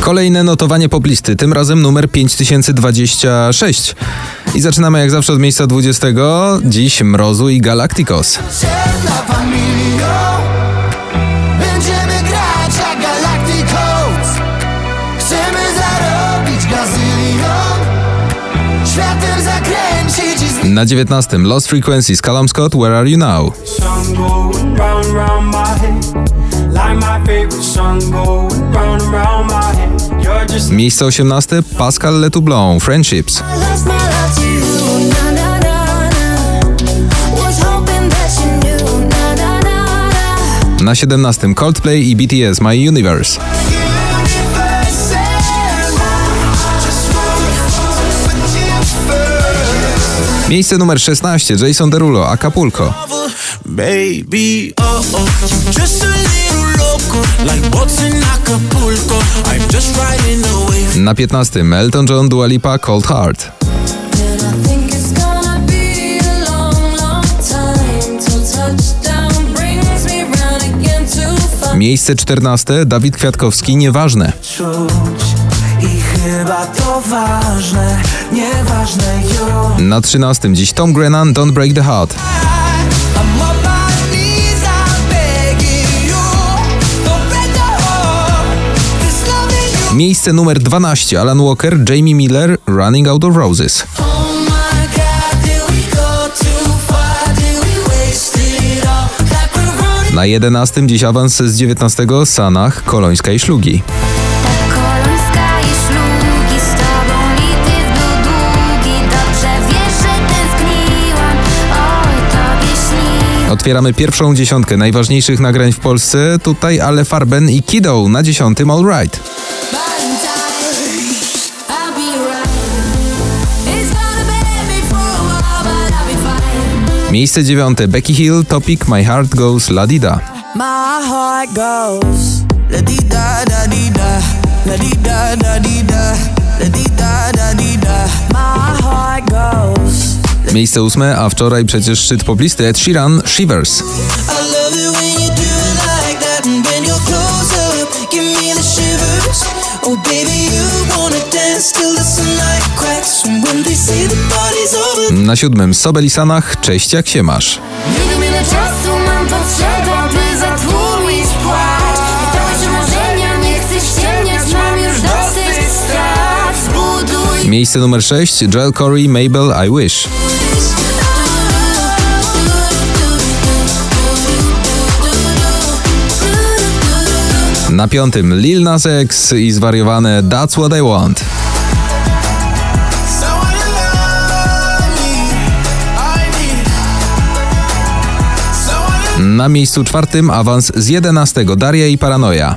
Kolejne notowanie poplisty, tym razem numer 5026. I zaczynamy jak zawsze od miejsca 20. Dziś Mrozu i Galacticos. Na 19. Lost Frequencies, Callum Scott, Where Are You Now? Miejsce 18. Pascal Letoublon, Friendships. Na na na na Was hoping that you knew, na na na na Na 17. Coldplay i BTS, My Universe. Miejsce numer 16. Jason Derulo, Acapulco. Baby, oh oh, just a little loco, like boats in Acapulco. I'm just riding the wave. Na 15. Elton John, Dua Lipa, Cold Heart. Miejsce 14. Dawid Kwiatkowski, Nieważne. I chyba to ważne, nieważne już. Na 13. Dziś Tom Grennan, Don't Break the Heart. Miejsce numer 12. Alan Walker, Jamie Miller, Running Out of Roses. Na 11. Dziś awans z 19. Sanach, Kolońska i Szlugi. Kolońska i szlugi z tobą lity w długi Dobrze wiesz, że tęskniłam, oj tobie śni Otwieramy pierwszą dziesiątkę najważniejszych nagrań w Polsce. Tutaj Ale Farben i Kido na dziesiątym All Right. Miejsce dziewiąte Becky Hill, Topic My Heart Goes La Dida. My heart goes la di da da di da, la di da da di da, la di da da di da. My heart goes. Miejsce ósme, a wczoraj przecież szczyt poplisty Ed Sheeran, Shivers. Oh baby, you wanna dance till the sunlight Na siódmym Sobel i Sanach, Cześć jak się masz. Nie wiem ile czasu mam potrzeba, by zatłumić płacz Dość marzenia, nie chcę ściemniać, mam już dosyć strat Zbuduj Miejsce numer sześć Joel Corey, Mabel, I Wish. Na piątym Lil Nas X i zwariowane That's What I Want. Na miejscu czwartym awans z 11 Daria i Paranoja.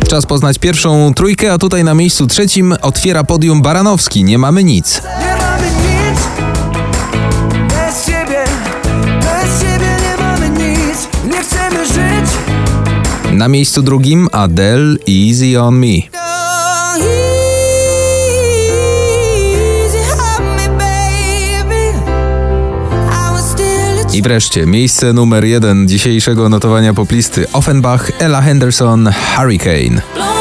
No. Czas poznać pierwszą trójkę, a tutaj na miejscu trzecim otwiera podium Baranowski. Nie mamy nic. Na miejscu drugim Adele, Easy on Me. I wreszcie miejsce numer jeden dzisiejszego notowania poplisty Offenbach, Ella Henderson, Hurricane.